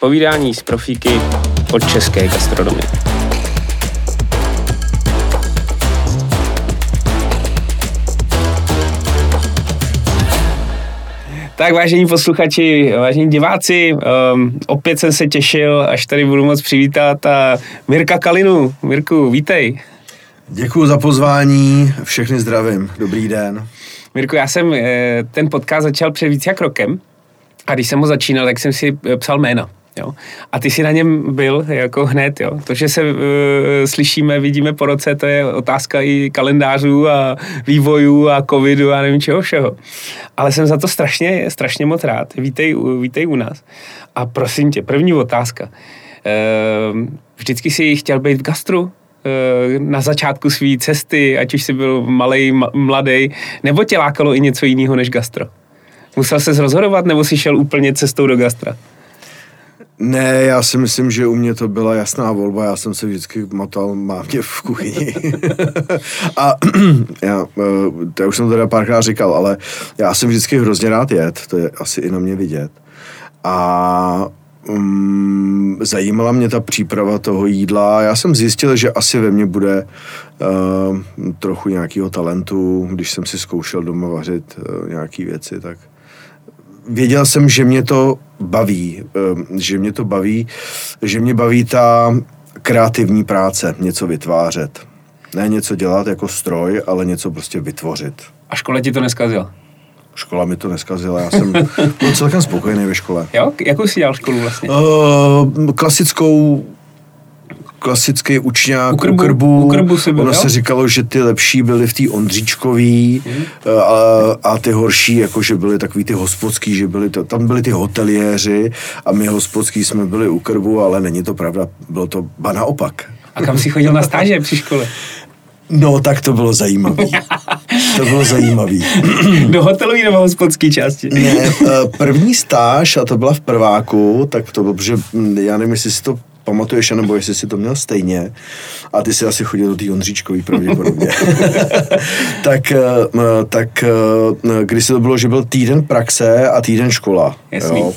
Povídání z profíky od české gastronomie. Tak vážení posluchači, vážení diváci, um, opět jsem se těšil, až tady budu moc přivítat a Mirka Kalinu. Mirku, vítej. Děkuji za pozvání, všechny zdravím, dobrý den. Mirku, já jsem eh, ten podcast začal před víc jak rokem a když jsem ho začínal, tak jsem si eh, psal jména. Jo? A ty si na něm byl jako hned. Jo? To, že se uh, slyšíme, vidíme po roce, to je otázka i kalendářů a vývojů a covidu a nevím čeho všeho. Ale jsem za to strašně, strašně moc rád. Vítej, vítej u nás. A prosím tě, první otázka. Uh, vždycky jsi chtěl být v gastru? na začátku své cesty, ať už jsi byl malý, mladý, nebo tě lákalo i něco jiného než gastro? Musel se rozhodovat, nebo jsi šel úplně cestou do gastra? Ne, já si myslím, že u mě to byla jasná volba, já jsem se vždycky motal mámě v kuchyni. a já, eh, to už jsem teda párkrát říkal, ale já jsem vždycky hrozně rád jet, to je asi i na mě vidět. A um, zajímala mě ta příprava toho jídla. Já jsem zjistil, že asi ve mně bude uh, trochu nějakého talentu, když jsem si zkoušel doma vařit uh, nějaké věci, tak věděl jsem, že mě to baví, uh, že mě to baví, že mě baví ta kreativní práce, něco vytvářet. Ne něco dělat jako stroj, ale něco prostě vytvořit. A škola ti to neskazila? Škola mi to neskazila, já jsem byl celkem spokojený ve škole. Jo? Jakou jsi dělal školu vlastně? Uh, klasickou klasický učňák u krbu, u krbu, u krbu byl, ono jo? se říkalo, že ty lepší byly v té Ondříčkový hmm. a, a ty horší, jako že byly takový ty hospodský, že byly to, tam byly ty hoteliéři a my hospodský jsme byli u krbu, ale není to pravda, bylo to ba naopak. A kam jsi chodil na stáže při škole? No, tak to bylo zajímavé. To bylo zajímavé. Do hotelové nebo hospodské části? Ne, eh, první stáž, a to byla v prváku, tak to bylo, protože hm, já nevím, jestli si to pamatuješ, nebo jestli si to měl stejně. A ty si asi chodil do té Ondříčkový pravděpodobně. tak, eh, tak eh, když se to bylo, že byl týden praxe a týden škola. Jo.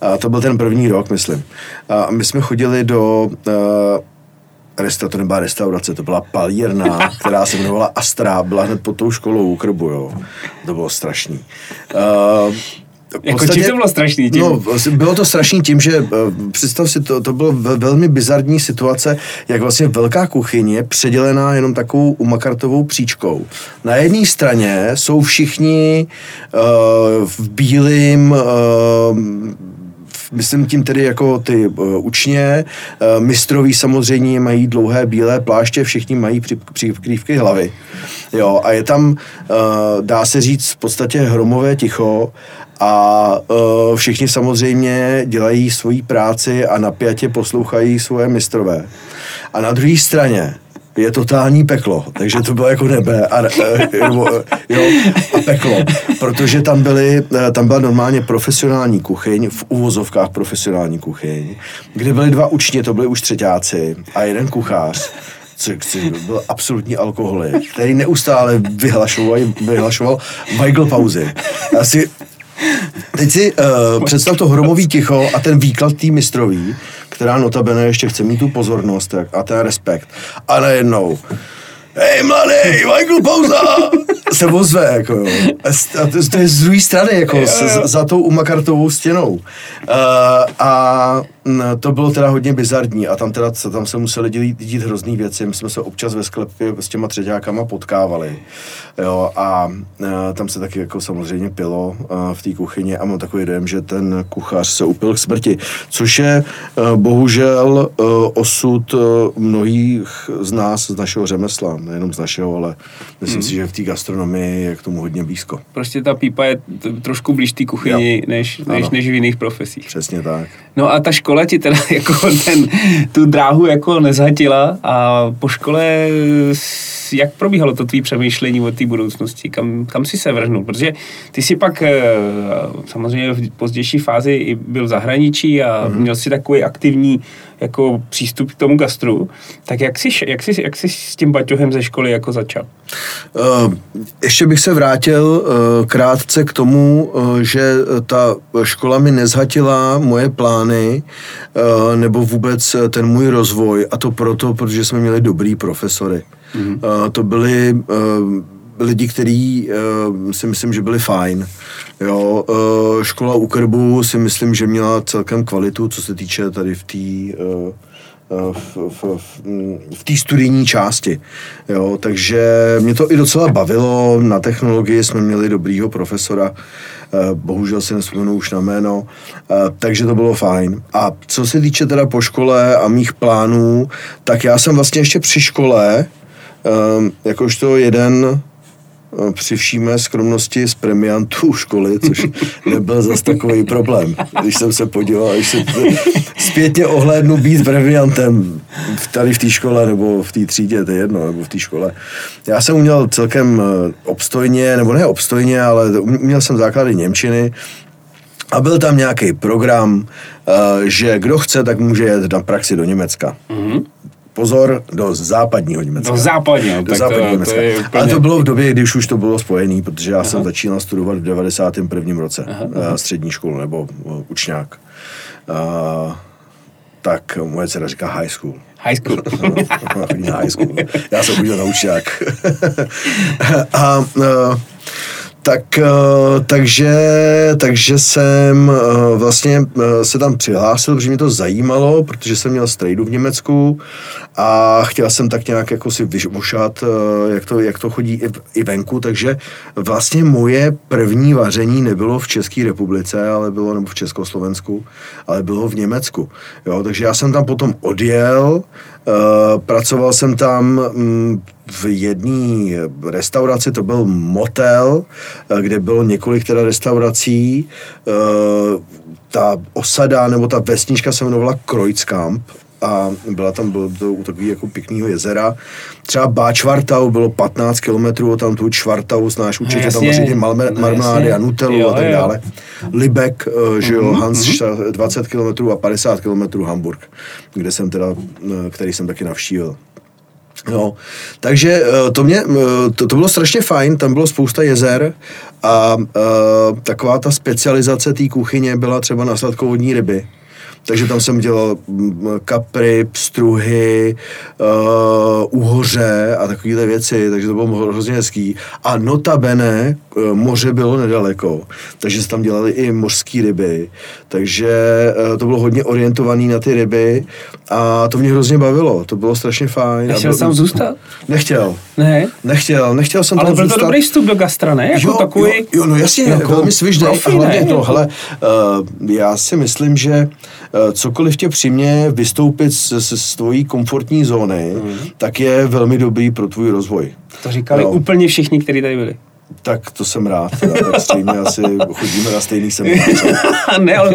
A to byl ten první rok, myslím. A my jsme chodili do resta, to nebyla restaurace, to byla palírna, která se jmenovala Astra, byla hned pod tou školou u Krbu, jo. To bylo strašný. Uh, jako čím to bylo strašný? Tím? No, bylo to strašný tím, že eh, představ si, to, to bylo velmi bizarní situace, jak vlastně velká kuchyně předělená jenom takovou umakartovou příčkou. Na jedné straně jsou všichni uh, v bílém uh, myslím tím tedy jako ty uh, učně, uh, mistroví samozřejmě mají dlouhé bílé pláště, všichni mají přikrývky hlavy. Jo, a je tam, uh, dá se říct, v podstatě hromové ticho a uh, všichni samozřejmě dělají svoji práci a napjatě poslouchají svoje mistrové. A na druhé straně je totální peklo, takže to bylo jako nebe a, jo, jo, a peklo, protože tam, byly, tam byla normálně profesionální kuchyň, v uvozovkách profesionální kuchyň, kde byly dva učně, to byli už třetíáci a jeden kuchař, byl absolutní alkoholik, který neustále vyhlašoval, vyhlašoval Michael pauzy. Já si Teď si uh, představ to hromový ticho a ten výklad té mistrový, která notabene ještě chce mít tu pozornost a ten respekt. A najednou hej mladý, Michael Pouza, se ozve, jako jo. A to, to je z druhé strany, jako jo, jo. Za, za tou umakartovou stěnou. Uh, a to bylo teda hodně bizarní a tam teda tam se museli dít, dít hrozný věci. My jsme se občas ve sklepě s těma třeťákama potkávali. Jo, a uh, tam se taky jako samozřejmě pilo uh, v té kuchyni a mám takový dojem, že ten kuchař se upil k smrti, což je uh, bohužel uh, osud uh, mnohých z nás, z našeho řemesla, nejenom z našeho, ale myslím hmm. si, že v té gastronomii je k tomu hodně blízko. Prostě ta pípa je t- trošku blíž té kuchyni, než, než, než v jiných profesích. Přesně tak. No a ta škola ti teda jako ten, tu dráhu jako nezhatila a po škole jak probíhalo to tvý přemýšlení o té budoucnosti? Kam, kam jsi se vrhnul? Protože ty si pak eh, samozřejmě v pozdější fázi i byl v zahraničí a mm. měl si takový aktivní jako přístup k tomu gastru. Tak jak jsi, jak jsi, jak jsi s tím baťohem ze školy jako začal? Uh, ještě bych se vrátil uh, krátce k tomu, uh, že ta škola mi nezhatila moje plány uh, nebo vůbec ten můj rozvoj a to proto, protože jsme měli dobrý profesory. Mm-hmm. Uh, to byli uh, lidi, kteří uh, si myslím, že byli fajn. Jo, uh, škola u Krbu si myslím, že měla celkem kvalitu, co se týče tady v té uh, v, v, v, v té studijní části. Jo, takže mě to i docela bavilo. Na technologii jsme měli dobrýho profesora, bohužel si nespomenu už na jméno, takže to bylo fajn. A co se týče teda po škole a mých plánů, tak já jsem vlastně ještě při škole, jakožto jeden při všíme skromnosti z premiantů školy, což nebyl zas takový problém. Když jsem se podíval, když se zpětně ohlédnu být premiantem tady v té škole nebo v té třídě, to je jedno, nebo v té škole. Já jsem uměl celkem eh, obstojně, nebo ne obstojně, ale uměl jsem základy Němčiny, a byl tam nějaký program, eh, že kdo chce, tak může jet na praxi do Německa. Mm-hmm pozor, do západního Německa. Do západního, do západního to, Německa. To úplně... Ale to bylo v době, když už to bylo spojené, protože já Aha. jsem začínal studovat v 91. roce aha, aha. Eh, střední školu nebo uh, učňák. Uh, tak moje dcera říká high school. High school. high school. Já jsem udělal na učňák. a uh, tak, eh, takže, takže jsem eh, vlastně eh, se tam přihlásil, protože mě to zajímalo, protože jsem měl strejdu v Německu a chtěl jsem tak nějak jako si vyšmošat, jak to, jak to chodí i, i venku, takže vlastně moje první vaření nebylo v České republice, ale bylo nebo v Československu, ale bylo v Německu. Jo, takže já jsem tam potom odjel, pracoval jsem tam mm, v jedné restauraci, to byl motel, eh, kde bylo několik teda restaurací. Eh, ta osada nebo ta vesnička se jmenovala Kreuzkamp a byla tam, bylo to u takového jako pěkného jezera. Třeba Báčvartau bylo 15 kilometrů od tam tu Čvartau, znáš no určitě, no, tam vaří marme, marmelády a nutelu jo, a tak jo. dále. Libek, eh, že jo, mm-hmm. Hans mm-hmm. 20 kilometrů a 50 kilometrů Hamburg, kde jsem teda, který jsem taky navštívil. No, takže eh, to, mě, eh, to, to bylo strašně fajn, tam bylo spousta jezer a, a eh, taková ta specializace té kuchyně byla třeba na sladkovodní ryby. Takže tam jsem dělal mm, kapry, pstruhy, uh, uhoře a takovéhle věci, takže to bylo hrozně hezký. A notabene uh, moře bylo nedaleko, takže se tam dělali i mořské ryby, takže uh, to bylo hodně orientovaný na ty ryby a to mě hrozně bavilo, to bylo strašně fajn. Nechtěl jsem zůstat? Nechtěl. Ne? Nechtěl, nechtěl jsem Ale tam byl zůstat. to dobrý vstup do gastra, ne? Jako jo, takový... jo, jo, no jasně, jako velmi svižný a hlavně to, hele, uh, já si myslím, že uh, cokoliv tě přimě vystoupit z, z, z tvojí komfortní zóny, mm. tak je velmi dobrý pro tvůj rozvoj. To říkali no. úplně všichni, kteří tady byli. Tak to jsem rád, teda, tak stejně asi chodíme na stejný seminář. ne, ale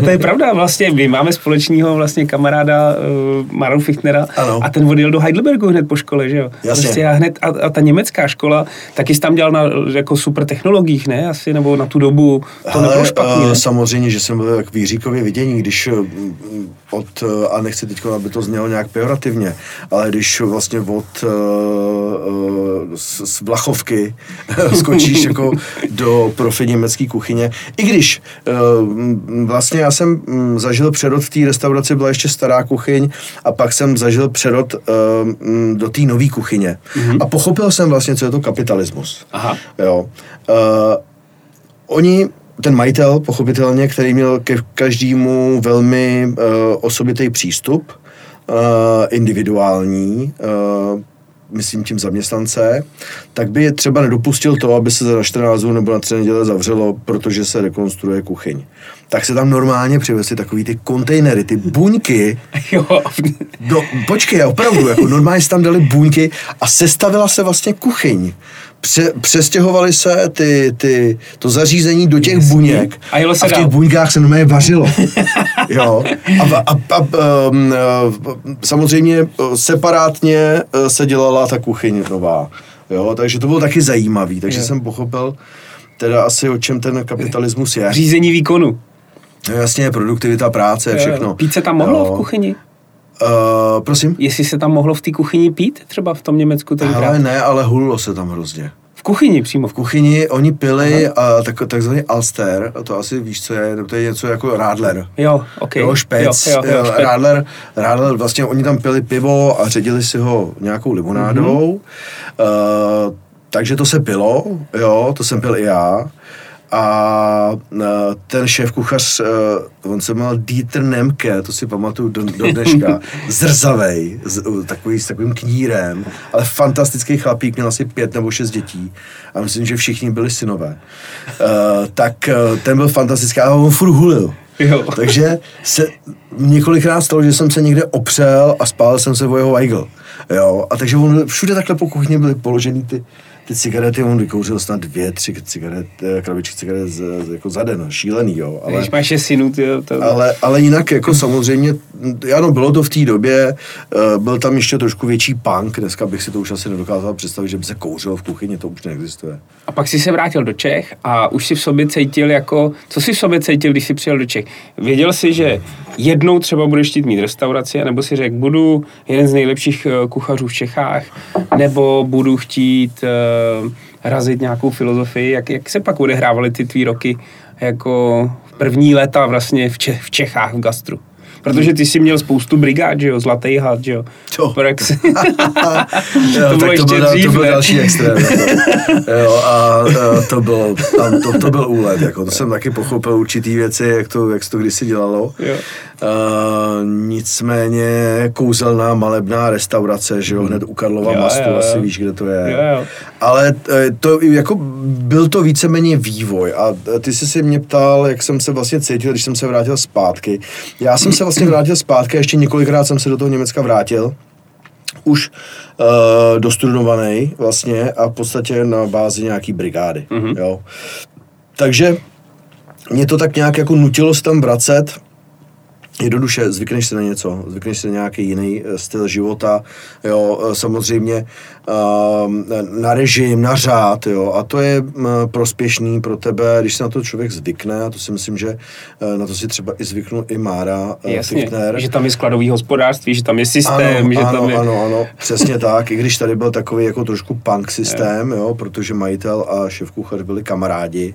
to je pravda, vlastně my máme společného vlastně kamaráda uh, Maru Fichtnera ano. a ten odjel do Heidelbergu hned po škole, že jo? Jasně. Prostě a, hned, a, a, ta německá škola taky jsi tam dělal na jako super technologiích, ne? Asi, nebo na tu dobu to Hele, nebylo špatný, ne? Samozřejmě, že jsem byl tak výříkově vidění, když eh, od, eh, a nechci teď, aby to znělo nějak pejorativně, ale když vlastně od uh, uh, z, z Vlachovky skočíš jako do profi německé kuchyně. I když uh, vlastně já jsem um, zažil přerod v té restauraci, byla ještě stará kuchyň a pak jsem zažil přerod uh, do té nové kuchyně. Mm-hmm. A pochopil jsem vlastně, co je to kapitalismus. Aha. Jo. Uh, oni ten majitel, pochopitelně, který měl ke každému velmi uh, osobitý přístup, uh, individuální, uh, myslím tím zaměstnance, tak by je třeba nedopustil to, aby se za 14 dnů nebo na tři neděle zavřelo, protože se rekonstruuje kuchyň. Tak se tam normálně přivezli takový ty kontejnery, ty buňky. Jo. Do, počkej, opravdu, jako normálně se tam dali buňky a sestavila se vlastně kuchyň. Pře, přestěhovali se ty, ty, to zařízení do těch buněk a, jelo se a v těch dál. buňkách se normálně vařilo. Jo. A, a, a, a um, samozřejmě separátně se dělala ta kuchyň nová. Jo, takže to bylo taky zajímavý, takže jo. jsem pochopil teda asi o čem ten kapitalismus je. Řízení výkonu. No jasně, produktivita práce, všechno. Pít se tam mohlo jo. v kuchyni? Uh, prosím? Jestli se tam mohlo v té kuchyni pít, třeba v tom Německu tenkrát? Ale ne, ale hulilo se tam hrozně. V kuchyni přímo? V kuchyni oni pili a tak, takzvaný Alster, to asi víš, co je, to je něco jako Radler. Jo, ok. Jo, špec, jo, jo, jo, špec. Radler, Radler, vlastně oni tam pili pivo a ředili si ho nějakou limonádou, mm-hmm. uh, takže to se pilo, jo, to jsem pil i já. A ten šéf kuchař, e, on se jmenoval Dieter Nemke, to si pamatuju do, do dneška, zrzavej, z, takový s takovým knírem, ale fantastický chlapík, měl asi pět nebo šest dětí a myslím, že všichni byli synové. Uh, tak ten byl fantastický, ale on furt hulil. Jo. Takže se několikrát stalo, že jsem se někde opřel a spál jsem se o jeho Weigl. Jo, a takže on, všude takhle po kuchyni byly položeny ty, ty cigarety, on vykouřil snad dvě, tři cigaret, eh, krabičky cigaret z, jako za den, šílený, jo. Ale, Když máš synu, ty, to... ale, ale jinak jako samozřejmě, ano, bylo to v té době, uh, byl tam ještě trošku větší punk, dneska bych si to už asi nedokázal představit, že by se kouřil v kuchyni, to už neexistuje. A pak si se vrátil do Čech a už si v sobě cítil jako, co si v sobě cítil, když jsi přijel do Čech? Věděl jsi, že jednou třeba budeš chtít mít restauraci, nebo si řekl, budu jeden z nejlepších eh, kuchařů v Čechách, nebo budu chtít razit nějakou filozofii, jak, jak se pak odehrávaly ty tvý roky jako první léta vlastně v, Čech, v Čechách v gastru? Protože ty jsi měl spoustu brigád, že jo, Zlatý had, že jo. To. Jo, to bylo ještě to byl, dřív, to byl další extrém. Jo, a, a to, bylo, tam, to, to byl úlet, jako, to jsem taky pochopil určitý věci, jak to, jak to kdysi dělalo. Jo. Uh, nicméně kouzelná malebná restaurace, že jo, hned u Karlova jo, mastu, jo, jo. asi víš, kde to je. Jo, jo. Ale e, to jako byl to víceméně vývoj a ty jsi se mě ptal, jak jsem se vlastně cítil, když jsem se vrátil zpátky. Já jsem se vlastně vrátil zpátky a ještě několikrát jsem se do toho Německa vrátil už uh, dostudovaný vlastně a v podstatě na bázi nějaký brigády, mm-hmm. jo. Takže mě to tak nějak jako nutilo se tam vracet jednoduše zvykneš se na něco, zvykneš se na nějaký jiný eh, styl života, jo, eh, samozřejmě ehm, na režim, na řád, jo, a to je prospěšný pro tebe, když se na to člověk zvykne, a to si myslím, že eh, na to si třeba i zvyknul i Mára Jasně, Fichtner. že tam je skladový hospodářství, že tam je systém, ano, že ano, tam je... Ano, ano, přesně tak, i když tady byl takový jako trošku punk systém, jo, protože majitel a šéf kuchař byli kamarádi,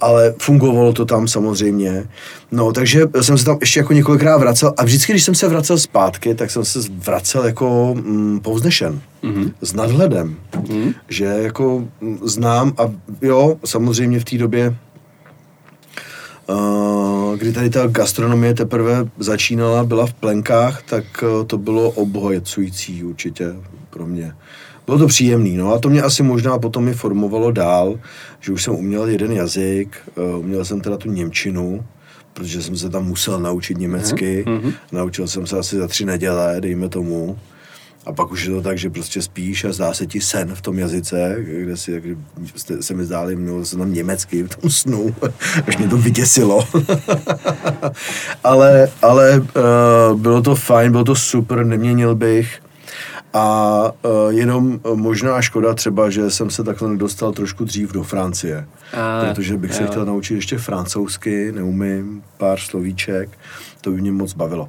ale fungovalo to tam samozřejmě, no, takže jsem se tam ještě jako několikrát vracel a vždycky, když jsem se vracel zpátky, tak jsem se vracel jako mm, povznešen, mm-hmm. s nadhledem, mm-hmm. že jako mm, znám a jo, samozřejmě v té době Uh, kdy tady ta gastronomie teprve začínala, byla v plenkách, tak uh, to bylo obhojecující určitě pro mě. Bylo to příjemný, no a to mě asi možná potom mi formovalo dál, že už jsem uměl jeden jazyk, uh, uměl jsem teda tu Němčinu, protože jsem se tam musel naučit německy. Mm-hmm. Naučil jsem se asi za tři neděle, dejme tomu. A pak už je to tak, že prostě spíš a zdá se ti sen v tom jazyce, kde si, jak se mi zdáli, měl jsem tam německy v tom snu, až mě to vyděsilo. ale ale uh, bylo to fajn, bylo to super, neměnil bych. A uh, jenom uh, možná škoda třeba, že jsem se takhle nedostal trošku dřív do Francie. A, protože bych jo. se chtěl naučit ještě francouzsky, neumím pár slovíček, to by mě moc bavilo.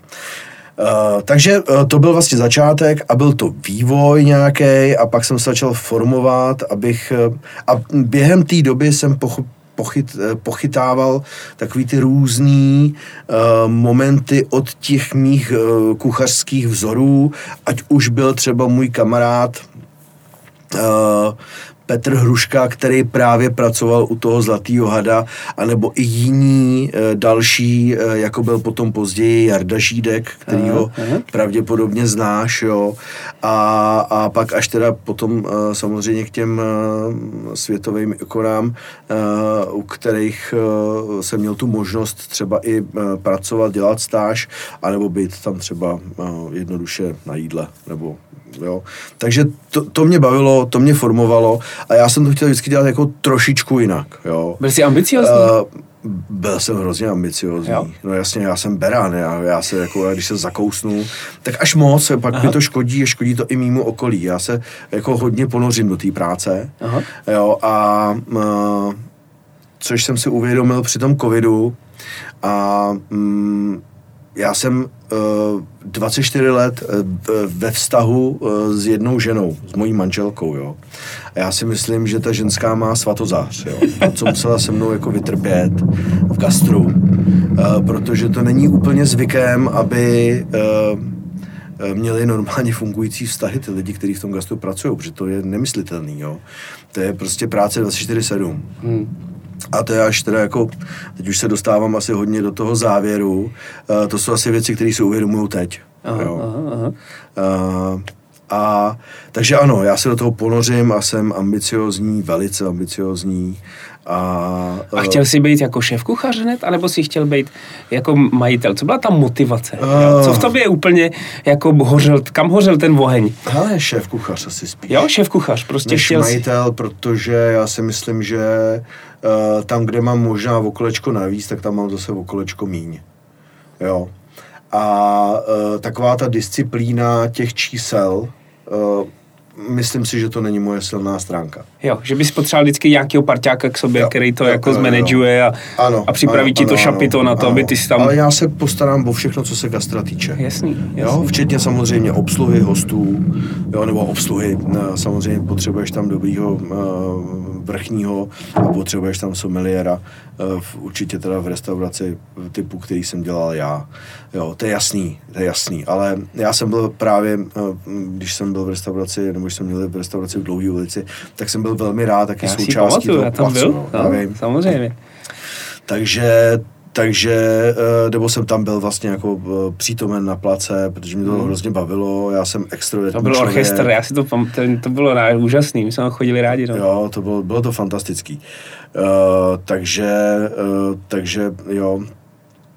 Uh, takže uh, to byl vlastně začátek a byl to vývoj nějaký a pak jsem se začal formovat, abych... Uh, a během té doby jsem pochopil, pochyt, eh, pochytával takový ty různý uh, momenty od těch mých uh, kuchařských vzorů, ať už byl třeba můj kamarád Petr Hruška, který právě pracoval u toho Zlatého hada, anebo i jiní e, další, e, jako byl potom později Jarda Žídek, který ho pravděpodobně znáš, jo. A, a pak až teda potom e, samozřejmě k těm světovým ikonám, u kterých jsem měl tu možnost třeba i pracovat, dělat stáž, anebo být tam třeba jednoduše na jídle, nebo jo. Takže to, to mě bavilo, to mě formovalo a já jsem to chtěl vždycky dělat jako trošičku jinak, jo. Byl jsi ambiciozní? Uh, Byl jsem hrozně ambiciozní. Jo. No jasně, já jsem beran, já, já se jako, když se zakousnu, tak až moc, pak Aha. mi to škodí a škodí to i mýmu okolí. Já se jako hodně ponořím do té práce. Aha. Jo, a uh, což jsem si uvědomil při tom covidu a mm, já jsem uh, 24 let uh, ve vztahu uh, s jednou ženou, s mojí manželkou, jo. A já si myslím, že ta ženská má svatozář, jo. To, co musela se mnou jako vytrpět v gastru, uh, protože to není úplně zvykem, aby uh, měli normálně fungující vztahy ty lidi, kteří v tom gastru pracují, protože to je nemyslitelný, jo. To je prostě práce 24-7. Hmm. A to je až teda jako, teď už se dostávám asi hodně do toho závěru, uh, to jsou asi věci, které si uvědomují teď. Aha, jo. aha, aha. Uh, a takže ano, já se do toho ponořím a jsem ambiciozní, velice ambiciozní. A, A chtěl jsi být jako šéf kuchař hned, anebo jsi chtěl být jako majitel? Co byla ta motivace? Uh, Co v tobě úplně jako hořel, kam hořel ten oheň? Hele, šéf kuchař asi spíš. Jo, šéf kuchař, prostě než chtěl jsi- majitel, protože já si myslím, že uh, tam, kde mám možná o kolečko navíc, tak tam mám zase o kolečko míň. Jo. A uh, taková ta disciplína těch čísel, uh, myslím si, že to není moje silná stránka. Jo, že bys potřeboval vždycky nějakého parťáka k sobě, Jo, který to jo, jako jo, jo. a, Ano, a připraví ano, ti to ano, šapito ano, na to, ano. aby ty si tam... Ale já se postarám o všechno, co se gastra týče. Jasný, Jo, jasný. včetně samozřejmě obsluhy hostů, jo, nebo obsluhy, no, samozřejmě potřebuješ tam dobrýho uh, vrchního a potřebuješ tam someliéra, v, určitě teda v restauraci typu, který jsem dělal já. Jo, to je jasný, to je jasný, ale já jsem byl právě, když jsem byl v restauraci, nebo když jsem měl v restauraci v Dlouhé ulici, tak jsem byl velmi rád taky Já součástí pamatuju, toho já tam placu, byl, já no, vím. samozřejmě. Takže, takže, eh, nebo jsem tam byl vlastně jako eh, přítomen na place, protože mě to hrozně bavilo, já jsem extrovertní Hmm. To byl člověk. orchestr, já si to pamatuju, to bylo rá- úžasný, my jsme tam chodili rádi. No. Jo, to bylo, bylo to fantastický. Uh, takže, uh, takže jo,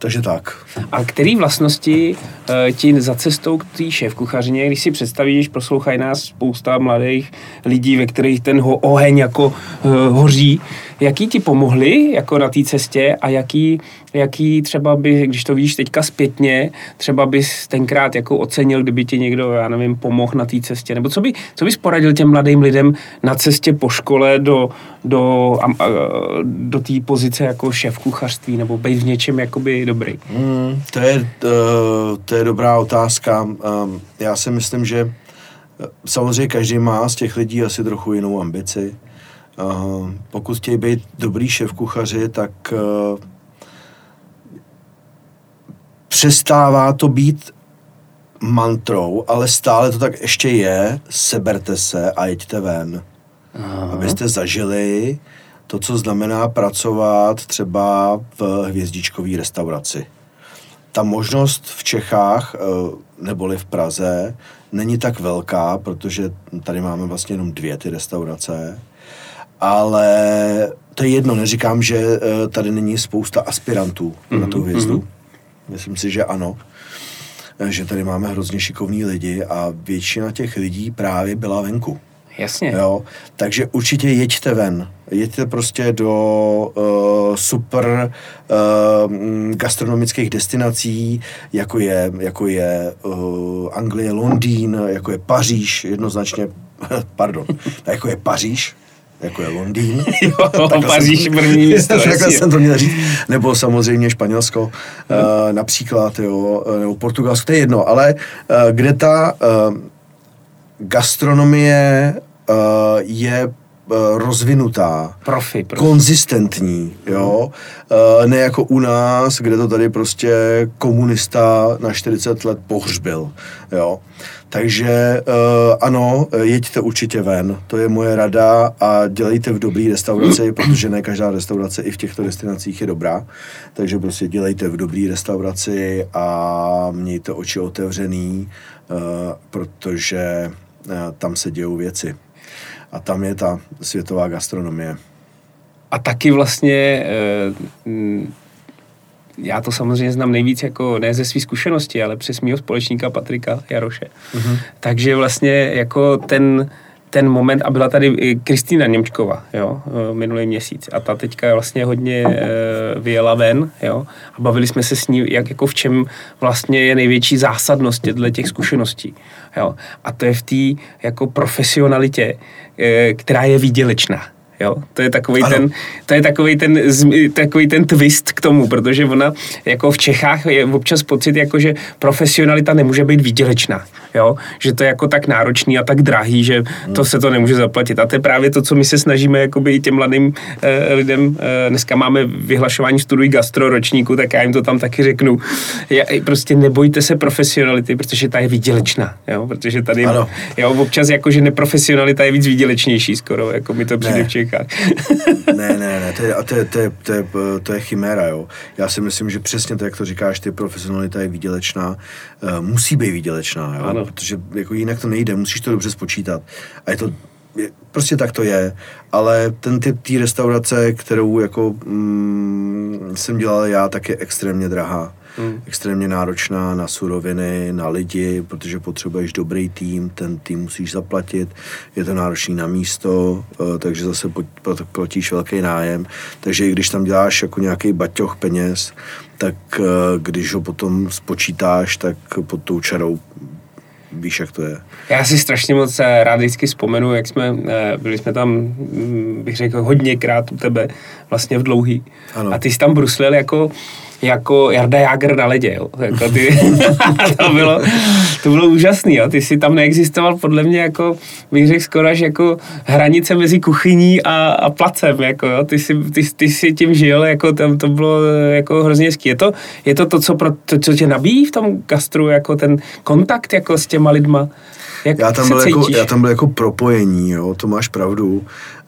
takže tak. A který vlastnosti uh, ti za cestou k té šéf kuchařině, když si představíš, poslouchají nás spousta mladých lidí, ve kterých ten ho, oheň jako uh, hoří, jaký ti pomohli jako na té cestě a jaký, jaký třeba by, když to vidíš teďka zpětně, třeba bys tenkrát jako ocenil, kdyby ti někdo, já nevím, pomohl na té cestě, nebo co, by, co bys poradil těm mladým lidem na cestě po škole do, do, a, a, do té pozice jako šéf kuchařství, nebo být v něčem jakoby dobrý? Mm, to, je, uh, to je dobrá otázka. Um, já si myslím, že eh, samozřejmě každý má z těch lidí asi trochu jinou ambici. Uh, pokud chtějí být dobrý šéf kuchaři, tak uh, přestává to být mantrou, ale stále to tak ještě je, seberte se a jeďte ven. Aha. Abyste zažili to, co znamená pracovat třeba v hvězdičkové restauraci. Ta možnost v Čechách eh, neboli v Praze není tak velká, protože tady máme vlastně jenom dvě ty restaurace, ale to je jedno, neříkám, že eh, tady není spousta aspirantů mm-hmm. na tu hvězdu. Myslím si, že ano Eh, že tady máme hrozně šikovní lidi a většina těch lidí právě byla venku. Jasně. Jo, takže určitě jeďte ven. Jeďte prostě do uh, super uh, gastronomických destinací, jako je, jako je uh, Anglie, Londýn, jako je Paříž, jednoznačně, pardon, jako je Paříž, jako je Londýn. Jo, Paříž jsem- první místo, Takhle jsem to měl říct. Nebo samozřejmě Španělsko, uh, například, jo, eh, nebo Portugalsko, to je jedno, ale uh, kde ta uh, gastronomie uh, je rozvinutá, Profi, profi. konzistentní, jo, uh, ne jako u nás, kde to tady prostě komunista na 40 let pohřbil, jo. Takže uh, ano, jeďte určitě ven, to je moje rada a dělejte v dobrý restauraci, protože ne každá restaurace i v těchto destinacích je dobrá, takže prostě dělejte v dobrý restauraci a mějte oči otevřený, uh, protože uh, tam se dějou věci. A tam je ta světová gastronomie. A taky vlastně, eh, já to samozřejmě znám nejvíc jako ne ze své zkušenosti, ale přes mýho společníka Patrika Jaroše. Mhm. Mm-hmm. Takže vlastně jako ten, ten moment, a byla tady i Kristýna Němčkova, jo, eh, minulý měsíc. A ta teďka vlastně hodně e, vyjela ven, jo, a bavili jsme se s ní, jak jako v čem vlastně je největší zásadnost těchto těch zkušeností, jo. A to je v té jako profesionalitě, e, která je výdělečná. Jo? To je takový ten, to je takový ten, takový ten twist k tomu, protože ona jako v Čechách je občas pocit, jako že profesionalita nemůže být výdělečná. Jo? Že to je jako tak náročný a tak drahý, že to se to nemůže zaplatit. A to je právě to, co my se snažíme jakoby i těm mladým eh, lidem. Eh, dneska máme vyhlašování studují gastro ročníku, tak já jim to tam taky řeknu. Já, prostě nebojte se profesionality, protože ta je výdělečná. Jo? Protože tady jo, občas jako, že neprofesionalita je víc výdělečnější skoro, jako mi to přijde v Čechách. Ne, ne, ne, to je, to, je, to, je, to, je, to je chiméra, jo. Já si myslím, že přesně to, jak to říkáš, ty profesionalita je výdělečná, uh, musí být výdělečná, jo. Ano protože jako jinak to nejde, musíš to dobře spočítat. A je to, je, prostě tak to je, ale ten typ té restaurace, kterou jako mm, jsem dělal já, tak je extrémně drahá. Hmm. Extrémně náročná na suroviny, na lidi, protože potřebuješ dobrý tým, ten tým musíš zaplatit, je to náročný na místo, eh, takže zase platíš velký nájem. Takže i když tam děláš jako nějaký baťoch peněz, tak eh, když ho potom spočítáš, tak pod tou čarou víš, jak to je. Já si strašně moc eh, rád vždycky vzpomenu, jak jsme, byli jsme tam, mm, bych řekl, hodněkrát u tebe, vlastně v dlouhý. Ano. A ty jsi tam bruslil jako jako Jarda Jager na ledě, jo. Jako ty, to, bylo, to bylo úžasný, jo. Ty si tam neexistoval podle mě jako, bych řekl skoro až jako hranice mezi kuchyní a, a placem, jako jo. Ty si, ty, ty si tím žil, jako tam to bylo jako hrozně hezký. Je to, je to to, co, pro, to, co tě nabíjí v tom gastru, jako ten kontakt jako s těma lidma? Jak já, tam byl jako, já tam byl jako propojení, jo, to máš pravdu.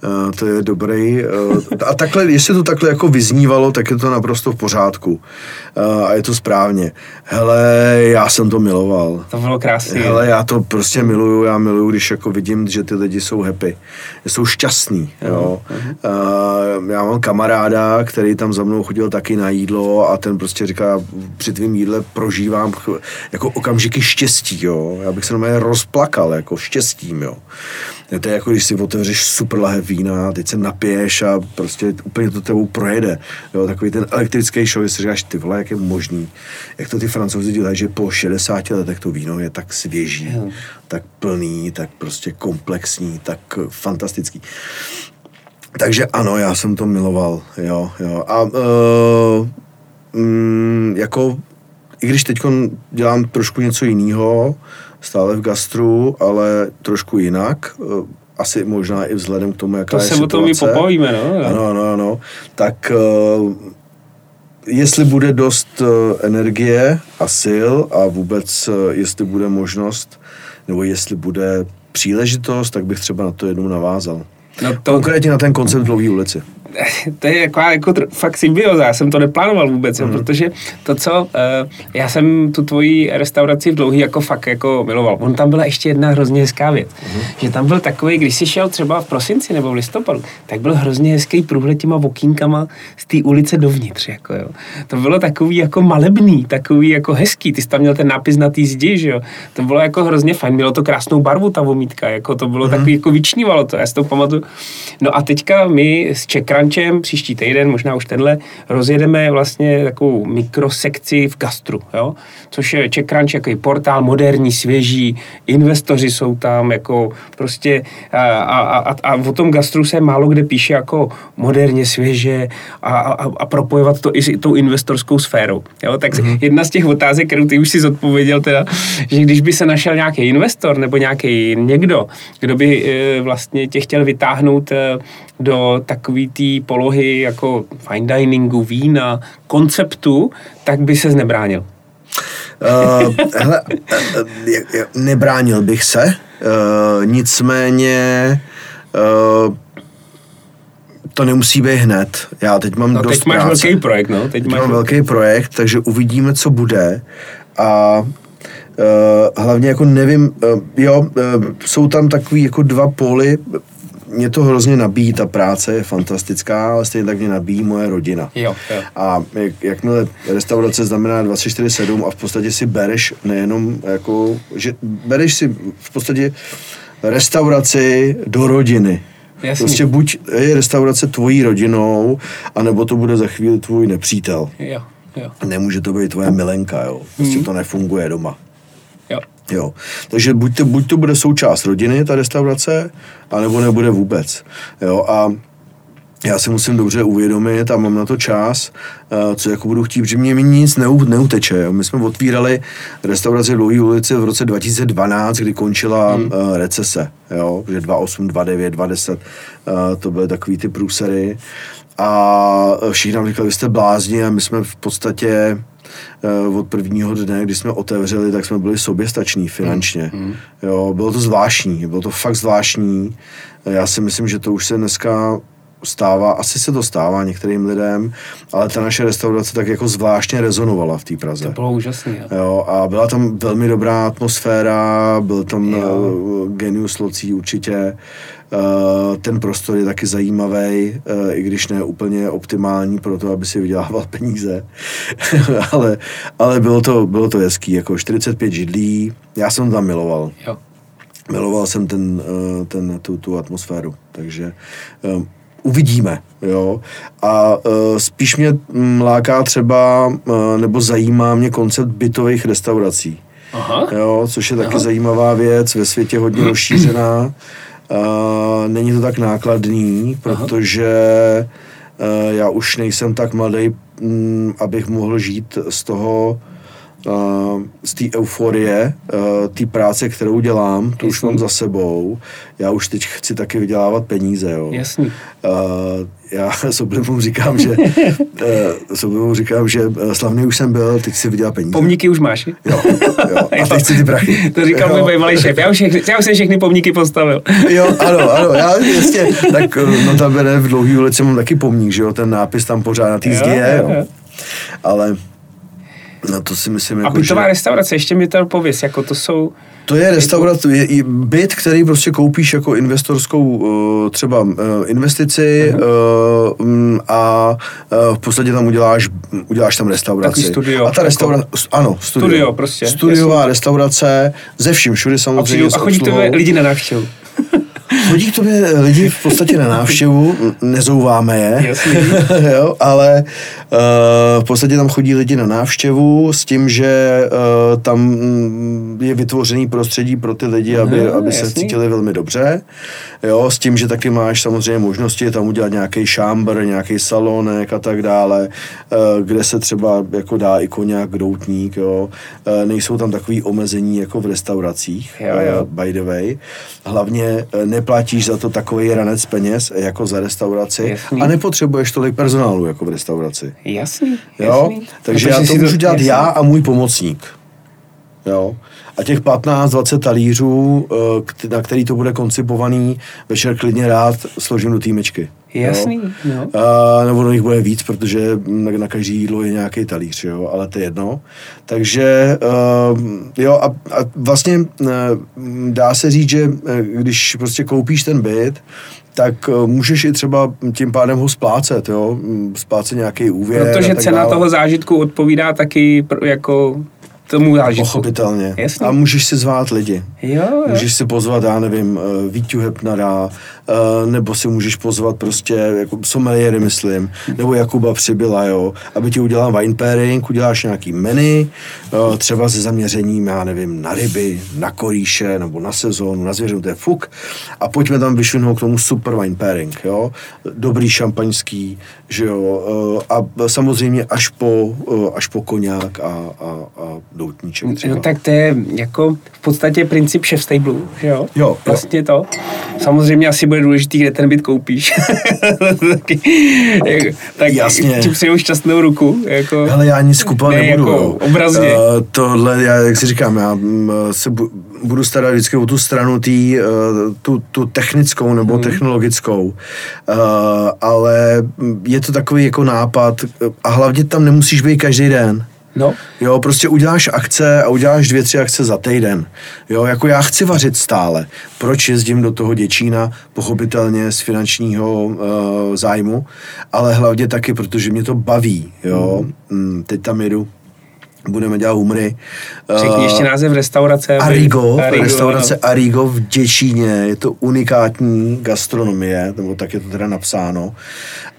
Uh, to je dobrý. Uh, a takhle, jestli to takhle jako vyznívalo, tak je to naprosto v pořádku. Uh, a je to správně. Hele, já jsem to miloval. To bylo krásné. Hele, já to prostě miluju. Já miluju, když jako vidím, že ty lidi jsou happy. Jsou šťastní, jo. Uh-huh. Uh, já mám kamaráda, který tam za mnou chodil taky na jídlo a ten prostě říká, při tvým jídle prožívám jako okamžiky štěstí, jo. Já bych se normálně rozplakal, jako štěstím, jo. To je jako, když si otevřeš super lahev vína, teď se napiješ a prostě úplně to tebou projede. Jo, takový ten elektrický show, si říkáš, ty vole, jak je možný, jak to ty francouzi dělají, že po 60 letech to víno je tak svěží, hmm. tak plný, tak prostě komplexní, tak fantastický. Takže ano, já jsem to miloval, jo, jo. A uh, mm, jako, i když teď dělám trošku něco jiného, stále v gastru, ale trošku jinak, eh, asi možná i vzhledem k tomu, jaká to je se situace. o tom i popovíme, no? Ano, ano, ano. Tak uh, jestli bude dost uh, energie a sil a vůbec jestli bude možnost, nebo jestli bude příležitost, tak bych třeba na to jednou navázal. No to... Konkrétně na ten koncept Dlouhý ulici to je jako, jako fakt symbioza, já jsem to neplánoval vůbec, mm. jo, protože to, co, uh, já jsem tu tvoji restauraci v dlouhý jako fakt jako miloval. On tam byla ještě jedna hrozně hezká věc, mm. že tam byl takový, když jsi šel třeba v prosinci nebo v listopadu, tak byl hrozně hezký průhled těma okýnkama z té ulice dovnitř, jako jo. To bylo takový jako malebný, takový jako hezký, ty jsi tam měl ten nápis na té zdi, že jo. To bylo jako hrozně fajn, mělo to krásnou barvu ta vomítka, jako to bylo mm. takový, jako vyčnívalo to, já si to pamatuju. No a teďka my s Čekran Crunčem příští týden, možná už tenhle, rozjedeme vlastně takovou mikrosekci v gastru, jo? což je Czech Crunch jako portál moderní, svěží, investoři jsou tam, jako prostě a, a, a, a o tom gastru se málo kde píše jako moderně, svěže a, a, a propojovat to i s tou investorskou sférou. Jo? Tak mm-hmm. jedna z těch otázek, kterou ty už si zodpověděl teda, že když by se našel nějaký investor nebo nějaký někdo, kdo by e, vlastně tě chtěl vytáhnout e, do takový té polohy jako fine diningu, vína, konceptu, tak by se nebránil. Uh, hele, uh, nebránil bych se, uh, nicméně uh, to nemusí být hned. Já teď mám no, dost teď máš práce. velký projekt, no. Teď, teď máš mám velký projekt, takže uvidíme, co bude. A uh, hlavně jako nevím, uh, jo, uh, jsou tam takový jako dva póly mě to hrozně nabíjí, ta práce je fantastická, ale stejně tak mě nabíjí moje rodina. Jo, jo. A jak, jakmile restaurace znamená 24-7 a v podstatě si bereš nejenom jako, že bereš si v podstatě restauraci do rodiny. Jasný. Prostě buď je restaurace tvojí rodinou, anebo to bude za chvíli tvůj nepřítel. Jo, jo, Nemůže to být tvoje milenka, jo. Prostě to nefunguje doma. Jo. Takže buď to, buď to bude součást rodiny, ta restaurace, anebo nebude vůbec. Jo. A já si musím dobře uvědomit a mám na to čas, eh, co jako budu chtít, protože mě nic neu, neuteče. Jo. My jsme otvírali restauraci v Dlouhé ulici v roce 2012, kdy končila hmm. recese. Jo. Že 28, 29, 20, eh, to byly takový ty průsery. A všichni nám říkali, vy jste blázni a my jsme v podstatě eh, od prvního dne, kdy jsme otevřeli, tak jsme byli soběstační finančně. Hmm. Jo, bylo to zvláštní, bylo to fakt zvláštní. Já si myslím, že to už se dneska stává, asi se to stává některým lidem, ale ta naše restaurace tak jako zvláštně rezonovala v té Praze. To bylo úžasné. Jo. Jo, a byla tam velmi dobrá atmosféra, byl tam Jo. uh, genius locí určitě. Uh, ten prostor je taky zajímavý, uh, i když ne úplně optimální pro to, aby si vydělával peníze. ale ale bylo, to, bylo to hezký, jako 45 židlí, já jsem tam miloval. jo. Miloval jsem ten, ten, tu, tu atmosféru, takže uvidíme, jo. A uh, spíš mě láká třeba, uh, nebo zajímá mě koncept bytových restaurací, Aha. jo, což je taky Aha. zajímavá věc, ve světě hodně rozšířená. Uh, není to tak nákladný, protože uh, já už nejsem tak mladý, mm, abych mohl žít z toho, uh, z té euforie, uh, té práce, kterou dělám, to už Jasný. mám za sebou. Já už teď chci taky vydělávat peníze, jo. Jasný. Uh, já s oblibou říkám, že uh, s oblibou říkám, že slavný už jsem byl, teď si vydělá peníze. Pomníky už máš? Jo, jo. A teď chci ty prachy. To říkal můj bývalý šéf. Já už, všechny, já už jsem všechny pomníky postavil. Jo, ano, ano, já jasně, tak eh, no tam v dlouhý ulici mám taky pomník, že jo, ten nápis tam pořád na té zdi je, jo. jo. Ale no to si myslím, A jako, že bytová restaurace, ještě mi to pověs, jako to jsou... to je restaurace, je i byt, který prostě koupíš jako investorskou uh, třeba uh, investici uh, mm, a v podstatě tam uděláš, uděláš tam restauraci. Takový studio, A ta jako- restaurace, ano, studio. Studio prostě, Studiová restaurace, ze vším všude A, samozřejmě. přijdu, s a chodí lidi na návštěvu. Chodí k tobě lidi v podstatě na návštěvu, nezouváme je, jo, ale uh, v podstatě tam chodí lidi na návštěvu s tím, že uh, tam mm, je vytvořený prostředí pro ty lidi, aby, Aha, aby se cítili velmi dobře, jo, s tím, že taky máš samozřejmě možnosti tam udělat nějaký šámbr, nějaký salonek a tak dále, uh, kde se třeba jako dá i koněk, doutník, jo, uh, nejsou tam takový omezení jako v restauracích, Jo, jo. uh, by the way. Hlavně eh, neplatíš za to takový ranec peněz jako za restauraci Jasný. a nepotřebuješ tolik personálu jako v restauraci. Jasný, Jo? jasný. Takže No, já to můžu dělat jasný. já a můj pomocník. Jo? A těch 15-20 talířů, eh, na který to bude koncipovaný, večer klidně rád složím do týmečky. Jasný, Jo? no. A, nebo no jich bude víc, protože na, na každý jídlo je nějaký talíř, jo, ale to je jedno. Takže uh, jo a, a vlastně uh, dá se říct, že uh, když prostě koupíš ten byt, tak uh, můžeš i třeba tím pádem ho splácet, jo, Mm, splácet nějaký úvěr Protože a tak cena dále. toho zážitku odpovídá taky jako tomu zážitku. Pochopitelně. Jasně. A můžeš si zvát lidi. Jo, jo. Můžeš si pozvat, já nevím, Víťu Hepnara, nebo si můžeš pozvat prostě jako someliery, myslím, nebo Jakuba Přibyla, jo, aby ti udělal wine pairing, uděláš nějaký menu, eh, třeba se zaměřením, já nevím, na ryby, na koríše, nebo na sezónu, na zvěřinu, to je fuk. A pojďme tam vyšvihnout k tomu super wine pairing, jo, dobrý šampaňský, že jo, eh, a samozřejmě až po, eh, až po koněk a, a, a doutníček třeba. No tak to je jako v podstatě princip chef stable, že jo? Jo, jo. Vlastně to. Samozřejmě asi bude důležitý, kde ten byt koupíš. Jako, tak Jasně. ti přeju šťastnou ruku. Jako, Ale já nic kupovat Ne, nebudu. jako obrazně. Uh, tohle, já, jak si říkám, já mm, se bu, budu starat vždycky o tu stranu tý, uh, tu, tu technickou nebo Hmm. technologickou. Uh, ale je to takový jako nápad a hlavně tam nemusíš být každý den. No, Jo, prostě uděláš akce a uděláš dvě, tři akce za týden. Jo, jako já chci vařit stále. Proč jezdím do toho Děčína? Pochopitelně z finančního uh, zájmu, ale hlavně taky, protože mě to baví. Jo, mm. teď tam jedu budeme dělat humry. Řekni ještě název restaurace. Arigo, Arigo, restaurace ano. Arigo v Děčíně, je to unikátní gastronomie, nebo tak je to teda napsáno.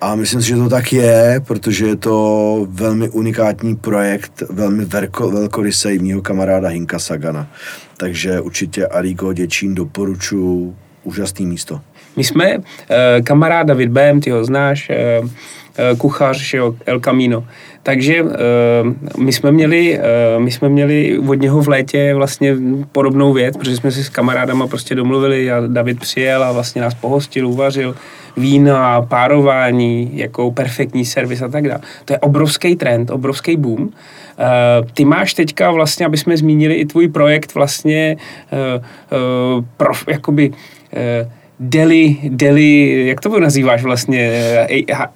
A myslím si, že to tak je, protože je to velmi unikátní projekt, velmi velko, velkorysej mýho kamaráda Hinka Sagana. Takže určitě Arigo Děčín doporučuji, úžasný místo. My jsme, eh, kamarád David Bém, ty ho znáš, eh, eh, kuchař, že jo, El Camino. Takže eh, my jsme měli, eh, my jsme měli od něho v létě vlastně podobnou věc, protože jsme si s kamarádama prostě domluvili a David přijel a vlastně nás pohostil, uvařil vína, párování, jako perfektní servis a tak dále. To je obrovský trend, obrovský boom. Eh, Ty máš teďka vlastně, aby jsme zmínili i tvůj projekt vlastně eh, eh, prof, jakoby eh, Deli, Deli, jak to nazýváš vlastně,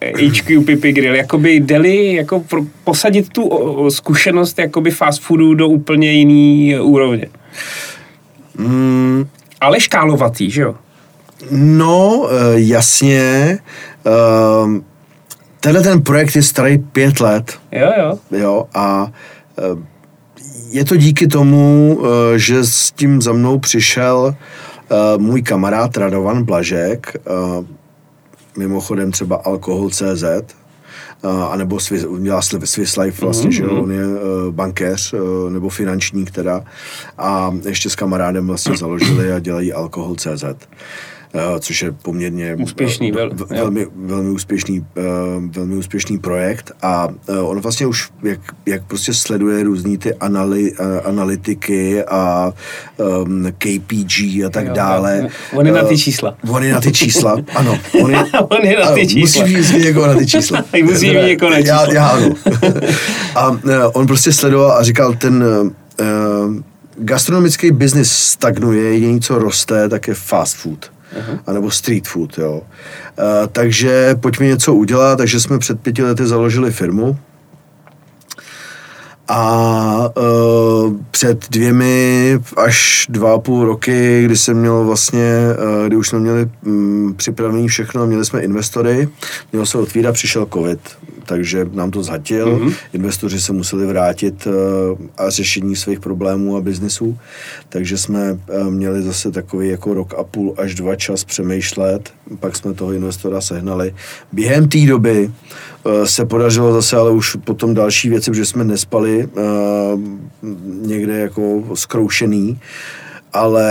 eh, HQ Pipi Grill, jakoby Deli, jako pro, posadit tu zkušenost jakoby fast foodu do úplně jiný úrovně. Mm, Ale škálovatý, že jo? No, eh, jasně. ehm, Tenhle ten projekt je starý pět let, Jo, jo. jo, a eh, je to díky tomu, eh, že s tím za mnou přišel eh, můj kamarád Radovan Blažek, eh, mimochodem třeba Alkohol.cz, eh, anebo Swiss, dělá Sli- Swiss Life vlastně, že jo, on je eh, bankéř eh, nebo finančník teda a ještě s kamarádem vlastně založili a dělají Alkohol.cz. eh, což je poměrně Úspěšný, eh, vel- v- jo. velmi, velmi, úspěšný, eh, velmi úspěšný projekt a on vlastně už, jak, jak prostě sleduje různý ty anali, analytiky a um, KPG a tak Jo, dále. jo. On je na ty čísla. On je na ty čísla, ano. On je, On je na ty čísla. Musí být jako na ty čísla. Musí být jako na čísla. Já, já ano. A on prostě sledoval a říkal, ten gastronomický biznis stagnuje, jediné, co roste, tak je fast food. Anebo street food, jo. Uh, takže pojďme něco udělat, takže jsme před pěti lety založili firmu, a uh, před dvěmi až dva a půl roky, kdy jsem měl vlastně, uh, kdy už jsme měli um, připravený všechno, měli jsme investory, mělo se otvírat, přišel covid, takže nám to zhatil, mm-hmm. investoři se museli vrátit uh, a řešení svých problémů a biznisů, takže jsme uh, měli zase takový jako rok a půl až dva čas přemýšlet, pak jsme toho investora sehnali. Během té doby uh, se podařilo zase ale už potom další věci, protože jsme nespali uh, někde jako skroušený, ale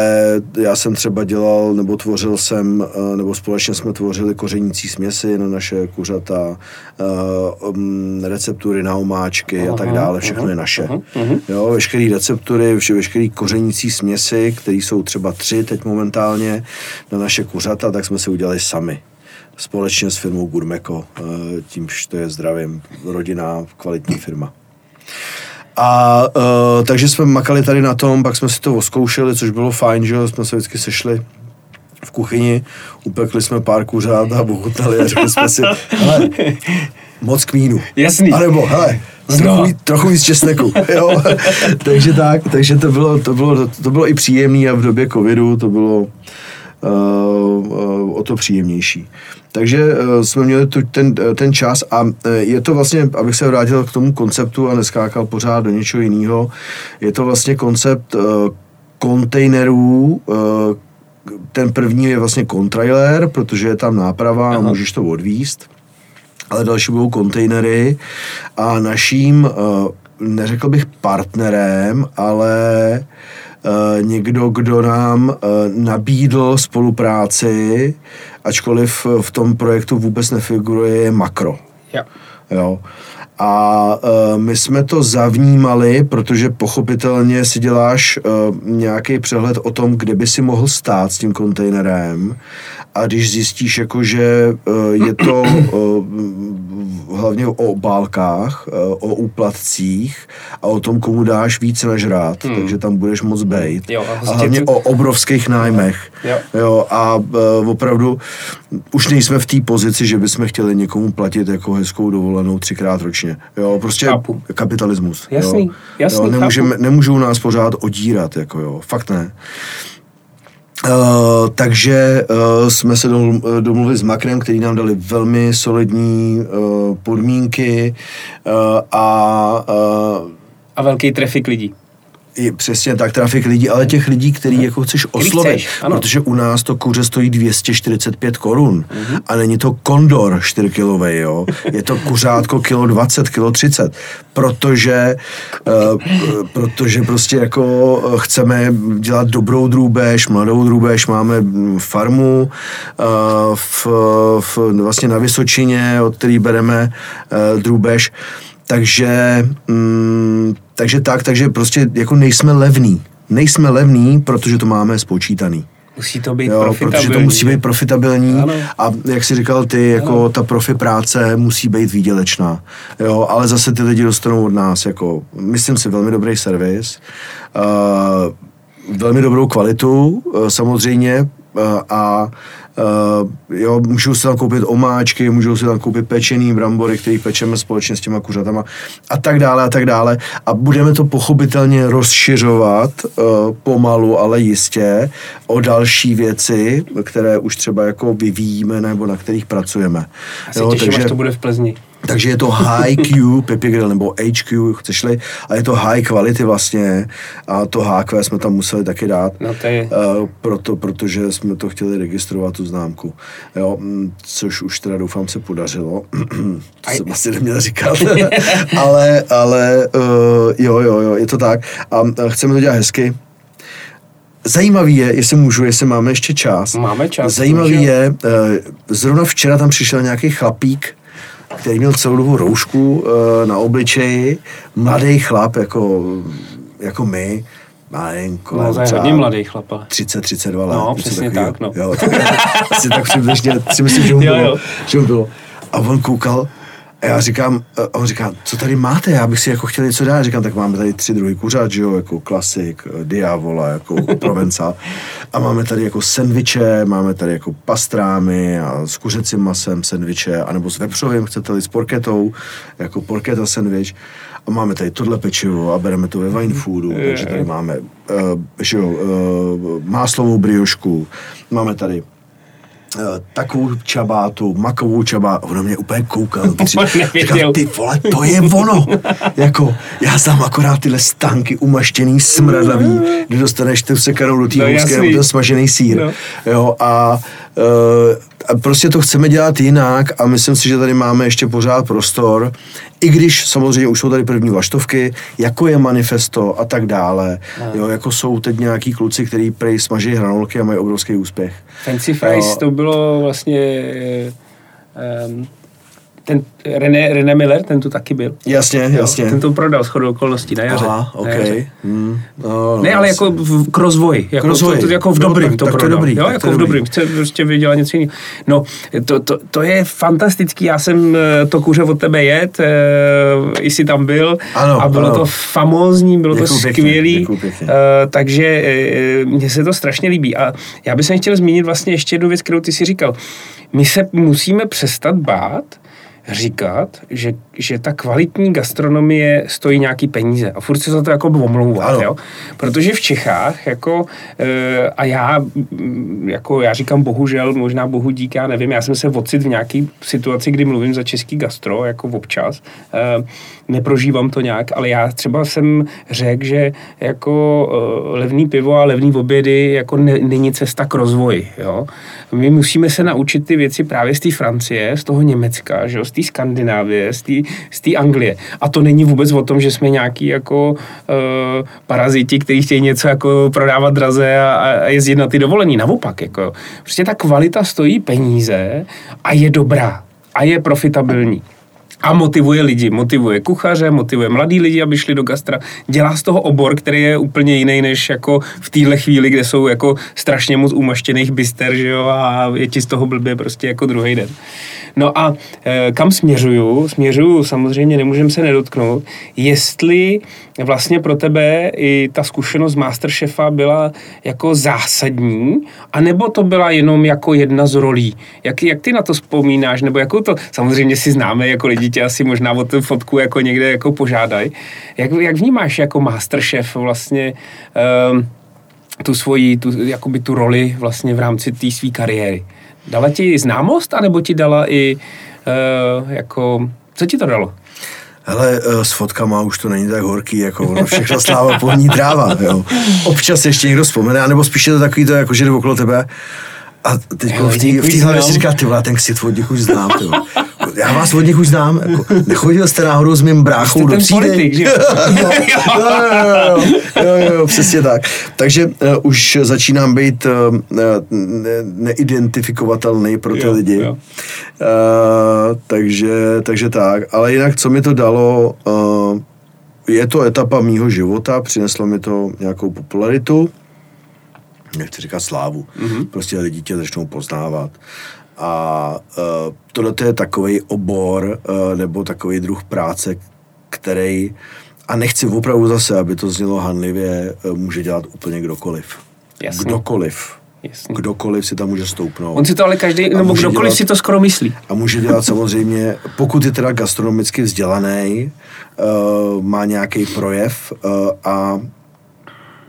já jsem třeba dělal, nebo tvořil jsem, uh, nebo společně jsme tvořili kořenící směsi na naše kuřata, uh, um, receptury na omáčky a tak dále, všechno je naše. Jo, veškeré receptury, vše, veškeré kořenící směsi, které jsou třeba tři teď momentálně na naše kuřata, tak jsme si udělali sami společně s firmou Gurmeko, eh, tímž to je zdravím, rodinná, kvalitní firma. A uh, takže jsme makali tady na tom, pak jsme si to oskoušeli, což bylo fajn, že jo, jsme se vždycky sešli v kuchyni, upekli jsme pár kuřát a ochutnali a řekli jsme si, hele, moc kmínu. Jasný. A nebo, hele, trochu, No. víc- trochu víc česneku, jo. takže tak, takže to bylo, to bylo, to bylo i příjemný a v době covidu to bylo o to příjemnější. Takže uh, jsme měli tu, ten, ten čas a uh, je to vlastně, abych se vrátil k tomu konceptu a neskákal pořád do něčeho jiného, je to vlastně koncept uh, kontejnerů, uh, ten první je vlastně kontrailer, protože je tam náprava a Aha. můžeš to odvíst ale další budou kontejnery a naším, eh, neřekl bych partnerem, ale eh, někdo, kdo nám eh, nabídl spolupráci, ačkoliv v tom projektu vůbec nefiguruje, je Makro. Jo. Jo. A uh, my jsme to zavnímali, protože pochopitelně si děláš uh, nějaký přehled o tom, kde by si mohl stát s tím kontejnerem a když zjistíš, jako, že uh, je to uh, hlavně o obálkách, uh, o úplatcích a o tom, komu dáš víc nažrát, hmm. takže tam budeš moc bejt. Jo, a a hlavně tu- o obrovských nájmech. Jo. Jo, a uh, opravdu už nejsme v té pozici, že bychom chtěli někomu platit jako hezkou dovolenou třikrát ročně. Jo, prostě Chápu. kapitalismus. Jasný, jo. jasný, jo, nemůžeme, nemůžou nás pořád odírat, jako jo, fakt ne. Uh, takže uh, jsme se eh, domluvili s Makrem, který nám dali velmi solidní uh, podmínky uh, a uh, A velký trafik lidí. Je přesně tak, trafik lidí, ale těch lidí, který jako chceš oslovit, chceš, ano. protože u nás to kuře stojí 245 korun a není to kondor 4 kilový, jo, je to kuřátko kilo 20, kilo 30, protože, uh, protože prostě jako eh, chceme dělat dobrou drůbež, mladou drůbež, máme mm, farmu uh, v, v, vlastně na Vysočině, od který bereme uh, drůbež, takže, mm, takže tak, takže prostě jako nejsme levný. Nejsme levný, protože to máme spočítaný. Musí to být Jo, profitabilní. protože to musí být profitabilní Ano. a jak si říkal ty, jako ta profi práce musí být výdělečná. Jo, ale zase ty lidi dostanou od nás jako, myslím si, velmi dobrý servis, uh, velmi dobrou kvalitu uh, samozřejmě a jo, můžou si tam koupit omáčky, můžou si tam koupit pečený brambory, který pečeme společně s těma kuřatama a tak dále a tak dále. A budeme to pochopitelně rozšiřovat uh, pomalu, ale jistě o další věci, které už třeba jako vyvíjíme nebo na kterých pracujeme. Já se těším, až to bude v Plzni. Takže je to high Q Pipi Grill nebo HQ, chceš-li, a je to high quality vlastně. A to HQ jsme tam museli taky dát, No to je... uh, proto, protože jsme to chtěli registrovat tu známku, jo, mm, což už teda doufám se podařilo, to jsem asi neměl říkat, ale, ale uh, jo, jo, jo, je to tak. A uh, chceme to dělat hezky, Zajímavý je, jestli můžu, jestli máme ještě čas. Máme čas, Zajímavý můžu. je, eh, zrovna včera tam přišel nějaký chlapík, který měl celou dobu roušku eh, na obličeji, mladý chlap, jako, jako my, malinko, No, to je třeba hodně mladý chlap, ale. 30-32 let. No, přesně takovýho. tak, no. Jo, tak, asi tak přibližně, si myslím, že mu Jo, bylo. jo. Že mu bylo. A on koukal, a já říkám, a on říká, co tady máte, já bych si jako chtěl něco dát. Říkám, tak máme tady tři druhy kuřat, že jo, jako klasik, eh, diavola, jako provence. A máme tady jako sendviče, máme tady jako pastrámy a s kuřecím masem sendviče, anebo s vepřovým, chcete-li s porketou, jako porketa sendvič. A máme tady tohle pečivo a bereme to ve wine foodu, takže tady máme uh, že jo, uh, máslovou briošku, máme tady takovou čabátu, makovou čabátu, ono mě úplně koukal, říkal, ty vole, to je ono, jako, já znám akorát tyhle stánky umaštěný, smradlavý, kdy dostaneš tu sekanou do té No, nebo ten smažený sír, No. jo, a, uh, a prostě to chceme dělat jinak a myslím si, že tady máme ještě pořád prostor, i když samozřejmě už jsou tady první vlaštovky, jako je manifesto a tak dále, jo, jako jsou teď nějaký kluci, který prej smaží hranolky a mají obrovský úspěch. Fancy Fries Jo. to bylo vlastně... Um, ten René, René Miller, ten tu taky byl. Jasně, jasně. Jo, ten to prodal shodou okolností na jaře. Aha, OK. Na jaře. Hmm. No, no, Ne, ale jako v, k rozvoji. Jako, K rozvoji. To, to, jako v No, dobrým tak- to tak to je prodal. dobrý, jo, jako to v dobrý. dobrým. Chce prostě vydělat něco jiného. No, to, to, to, je fantastický. Já jsem eh, to kuře od tebe jet, e, i jsi tam byl. Ano, a bylo ano. to famózní, bylo Děkuju to skvělý. děkuju pěkně. E, takže e, mně se to strašně líbí. A já bych chtěl zmínit vlastně ještě jednu věc, kterou ty si říkal. My se musíme přestat bát, říkat, že, že ta kvalitní gastronomie stojí nějaký peníze a furt se za to jako omlouvat, jo? Protože v Čechách, jako, e, a já, mm, jako já říkám bohužel, možná bohu dík, já nevím, já jsem se ocit v nějaký situaci, kdy mluvím za český gastro, jako občas, e, neprožívám to nějak, ale já třeba jsem řekl, že jako e, levný pivo a levný obědy jako ne, není cesta k rozvoji, jo? My musíme se naučit ty věci právě z té Francie, z toho Německa, že jo? z té Skandinávie, z té z té Anglie. A to není vůbec o tom, že jsme nějaký jako uh, paraziti, kteří chtějí něco jako prodávat draze a, a jezdit na ty dovolení. Naopak, jako. Prostě ta kvalita stojí peníze a je dobrá. A je profitabilní. A motivuje lidi, motivuje kuchaře, motivuje mladý lidi, aby šli do gastra. Dělá z toho obor, který je úplně jiný než jako v téhle chvíli, kde jsou jako strašně moc umaštěných bister, že jo, a je ti z toho blbě prostě jako druhý den. No a e, kam směřuju? Směřuju, samozřejmě nemůžeme se nedotknout, jestli vlastně pro tebe i ta zkušenost Masterchefa byla jako zásadní, anebo to byla jenom jako jedna z rolí. Jak, jak ty na to vzpomínáš, nebo jakou to, samozřejmě si známe, jako lidi tě asi možná o tu fotku jako někde jako požádají. Jak, jak vnímáš jako Masterchef vlastně um, tu svoji, tu, jakoby tu roli vlastně v rámci té své kariéry? Dala ti známost, anebo ti dala i uh, jako, co ti to dalo? hele, eh, s fotkama už to není tak horký, jako ono všechno sláva polní tráva, jo. Občas ještě někdo vzpomene, anebo spíš je to takový to, jako že jde okolo tebe a teď v té hlavě si říká, ty vole, ten nich už znám, ty vole. Já vás od nich už znám, jako, nechodil jste náhodou s mým bráchou do třídy? Jo, jo, jo, jo, jo, přesně tak. Takže uh, už začínám být uh, ne, neidentifikovatelný pro ty jo, lidi. Jo. Uh, takže, takže tak. Ale jinak, co mi to dalo, uh, je to etapa mýho života, přineslo mi to nějakou popularitu, nechci říkat slávu, mm-hmm. prostě lidi tě začnou poznávat. A uh, tohle je takový obor uh, nebo takový druh práce, který, a nechci opravdu zase, aby to znělo hanlivě, uh, může dělat úplně kdokoliv. Jasně. Kdokoliv. Jasně. Kdokoliv si tam může stoupnout. On si to ale každý, nebo kdokoliv dělat, si to skoro myslí. A může dělat samozřejmě, pokud je teda gastronomicky vzdělaný, uh, má nějaký projev uh, a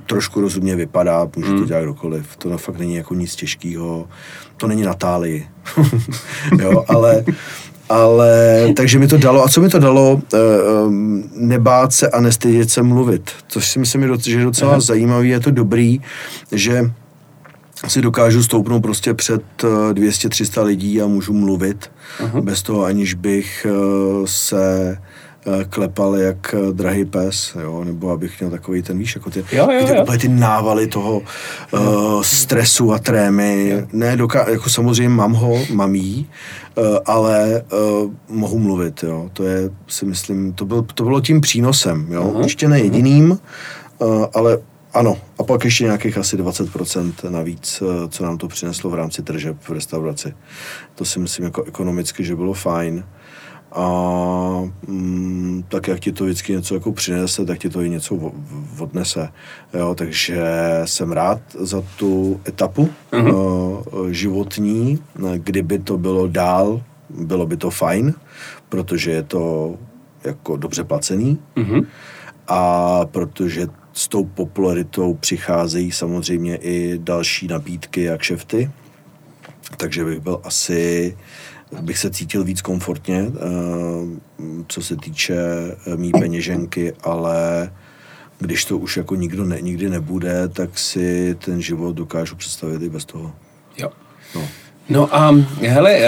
trošku rozumně vypadá, může to hmm. dělat kdokoliv. To fakt není jako nic těžkého. To není Natálii. jo, ale, ale takže mi to dalo. A co mi to dalo? E, nebát se a nestydět se mluvit. Což si myslím, že je docela Aha. zajímavý. Je to dobrý, že si dokážu stoupnout prostě před 200-300 eh, lidí a můžu mluvit Aha. bez toho, aniž bych se Eh, klepal jak eh, drahý pes, jo, nebo abych měl takový ten, víš, jako ty, jo, jo, jo. Ty, ty návaly toho uh, stresu a trémy. Jo. Ne, doká, jako samozřejmě mám ho, mám jí, uh, ale uh, mohu mluvit, jo. To je, si myslím, to, byl, to bylo tím přínosem, jo. Uh-huh. Ještě ne jediným, uh, ale ano, a pak ještě nějakých asi 20% navíc, co nám to přineslo v rámci tržeb v restauraci. To si myslím jako ekonomicky, že bylo fajn a mm, tak jak ti to vždycky něco jako přinese, tak ti to i něco odnese. Jo, takže jsem rád za tu etapu uh-huh. uh, životní. Kdyby to bylo dál, bylo by to fajn, protože je to jako dobře placený uh-huh. a protože s tou popularitou přicházejí samozřejmě i další nabídky a kšefty, takže bych byl asi bych se cítil víc komfortně, eh, co se týče eh, mý peněženky, ale když to už jako nikdo ne, nikdy nebude, tak si ten život dokážu představit i bez toho. Jo. No. No a hele,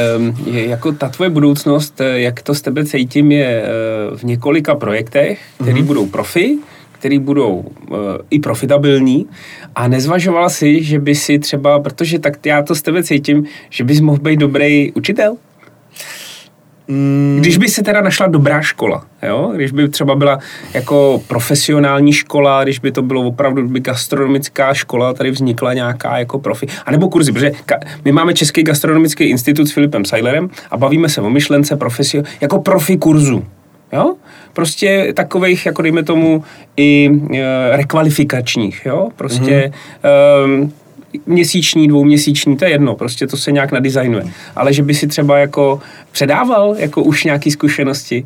jako ta tvoje budoucnost, eh, jak to s tebe cítím, je v několika projektech, které mm-hmm. budou profi, které budou i profitabilní a nezvažoval si, že by si třeba, protože tak já to s tebe cítím, že bys mohl být dobrý učitel? Mm. Když by se teda našla dobrá škola, jo? když by třeba byla jako profesionální škola, když by to bylo opravdu by gastronomická škola, tady vznikla nějaká jako profi, anebo kurzy, protože my máme Český gastronomický institut s Filipem Seilerem a bavíme se o myšlence profesio, jako profi kurzu. Jo? Prostě takových, jako dejme tomu, i e, rekvalifikačních, jo? Prostě mm-hmm. e, měsíční, dvouměsíční, to je jedno, prostě to se nějak nadizajnuje. Ale že by si třeba jako předával jako už nějaký zkušenosti,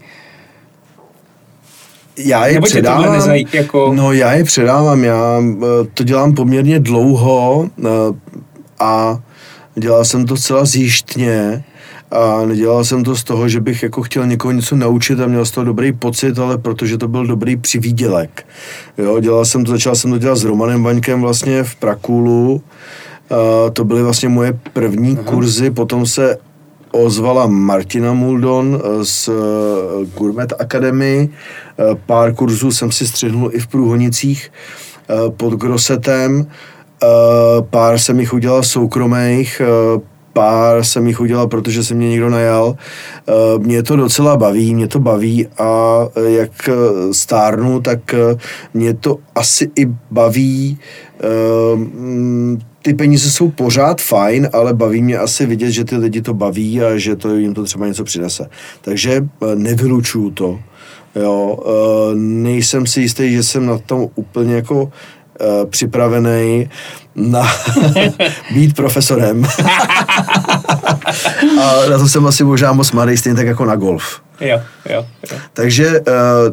já je Nebo předávám, nezaj, jako... no já je předávám, já eh, to dělám poměrně dlouho eh, a dělal jsem to celá zjištně a nedělal jsem to z toho, že bych jako chtěl někoho něco naučit a měl z toho dobrý pocit, ale protože to byl dobrý přivídělek. Jo, dělal jsem to, začal jsem to dělat s Romanem Vaňkem vlastně v Prakulu. A to byly vlastně moje první Aha. kurzy, potom se ozvala Martina Muldon z eh, Gourmet Academy. Eh, pár kurzů jsem si střihnul i v Průhonicích eh, pod Grosetem. Pár jsem jich udělal soukromých, pár jsem jich udělal, protože se mě někdo najal. Eh, mě to docela baví, mě to baví a eh, jak eh, stárnu, tak mě to asi i baví. Mm, ty peníze jsou pořád fajn, ale baví mě asi vidět, že ty lidi to baví a že to jim to třeba něco přinese. Takže nevylučuju to. Jo, nejsem si jistý, že jsem na tom úplně jako připravený na být profesorem. A na to jsem asi možná moc mladý, stejně tak jako na golf. Jo, jo, jo. Takže uh,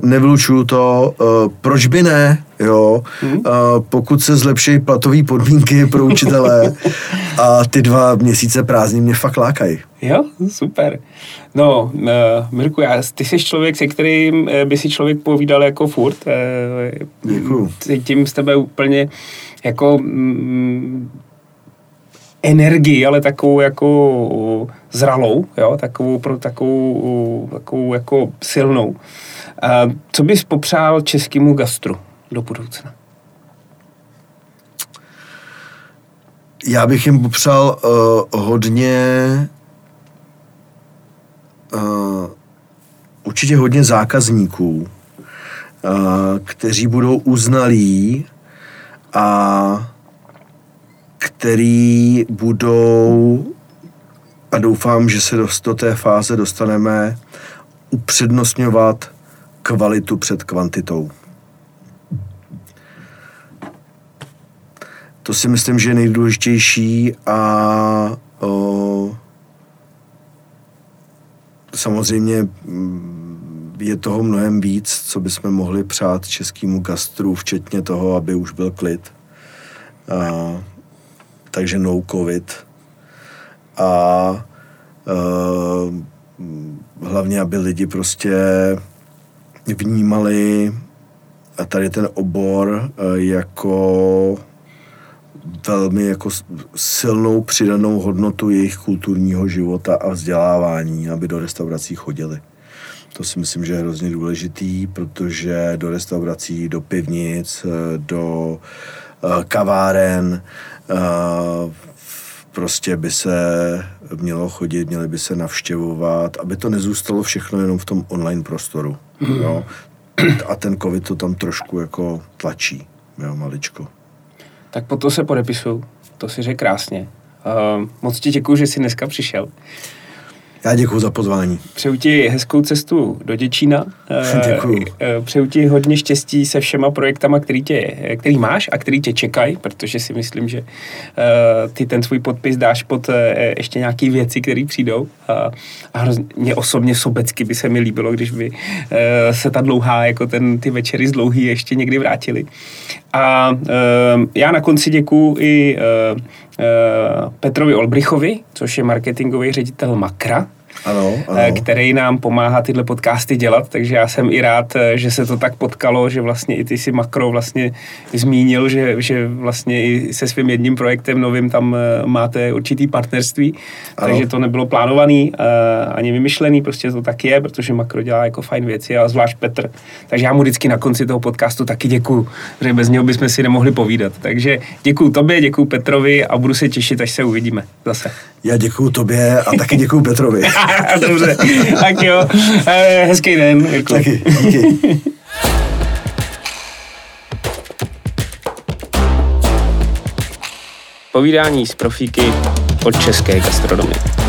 nevylučuju to, uh, proč by ne, jo, hmm. uh, pokud se zlepší platové podmínky pro učitele a ty dva měsíce prázdnin mě fakt lákají. Jo, super. No, uh, Mirku, já, ty jsi člověk, se kterým uh, by si člověk povídal jako furt. Uh, Děkuju. Cítím z tebe úplně jako mm, energii, ale takovou jako zralou, jo, takovou, pro, takovou, takovou jako silnou. A co bys popřál českému gastru do budoucna? Já bych jim popřál uh, hodně uh, určitě hodně zákazníků, uh, kteří budou uznalí a který budou, a doufám, že se do, do té fáze dostaneme, upřednostňovat kvalitu před kvantitou. To si myslím, že je nejdůležitější a o, samozřejmě mm, je toho mnohem víc, co bychom mohli přát českému gastru, včetně toho, aby už byl klid. A, takže no covid. A uh, hlavně, aby lidi prostě vnímali tady ten obor uh, jako velmi jako silnou přidanou hodnotu jejich kulturního života a vzdělávání, aby do restaurací chodili. To si myslím, že je hrozně důležitý, protože do restaurací, do pivnic, do kaváren, prostě by se mělo chodit, měli by se navštěvovat, aby to nezůstalo všechno jenom v tom online prostoru. Mm. Jo. A ten covid to tam trošku jako tlačí, jo, maličko. Tak po to se podepisuju. To si řekl krásně. Uh, moc ti děkuji, že jsi dneska přišel. Já děkuji za pozvání. Přeju ti hezkou cestu do Děčína. Děkuji. Přeju ti hodně štěstí se všema projektama, který, tě, který máš a který tě čekají, protože si myslím, že ty ten svůj podpis dáš pod ještě nějaké věci, které přijdou. A, a mě osobně sobecky by se mi líbilo, když by se ta dlouhá, jako ten, ty večery z dlouhý ještě někdy vrátily. A já na konci děkuji i Petrovi Olbrichovi, což je marketingový ředitel Makra, ano, ano. Eh, který nám pomáhá tyhle podcasty dělat, takže já jsem i rád, eh, že se to tak potkalo, že vlastně i ty si Makro vlastně zmínil, že, že vlastně i se svým jedním projektem novým tam eh, máte určitý partnerství, ano. takže to nebylo plánovaný ani vymyšlený, prostě to tak je, protože Makro dělá jako fajn věci a zvlášť Petr. Takže já mu vždycky na konci toho podcastu taky děkuju, protože bez něho bychom si nemohli povídat. Takže děkuju tobě, děkuju Petrovi a budu se těšit, až se uvidíme zase. Já děkuju tobě a taky děkuju Petrovi. Dobře, tak jo, eh, hezký den. Jirko. Taky, díky. Povídání z profíky od české gastronomie.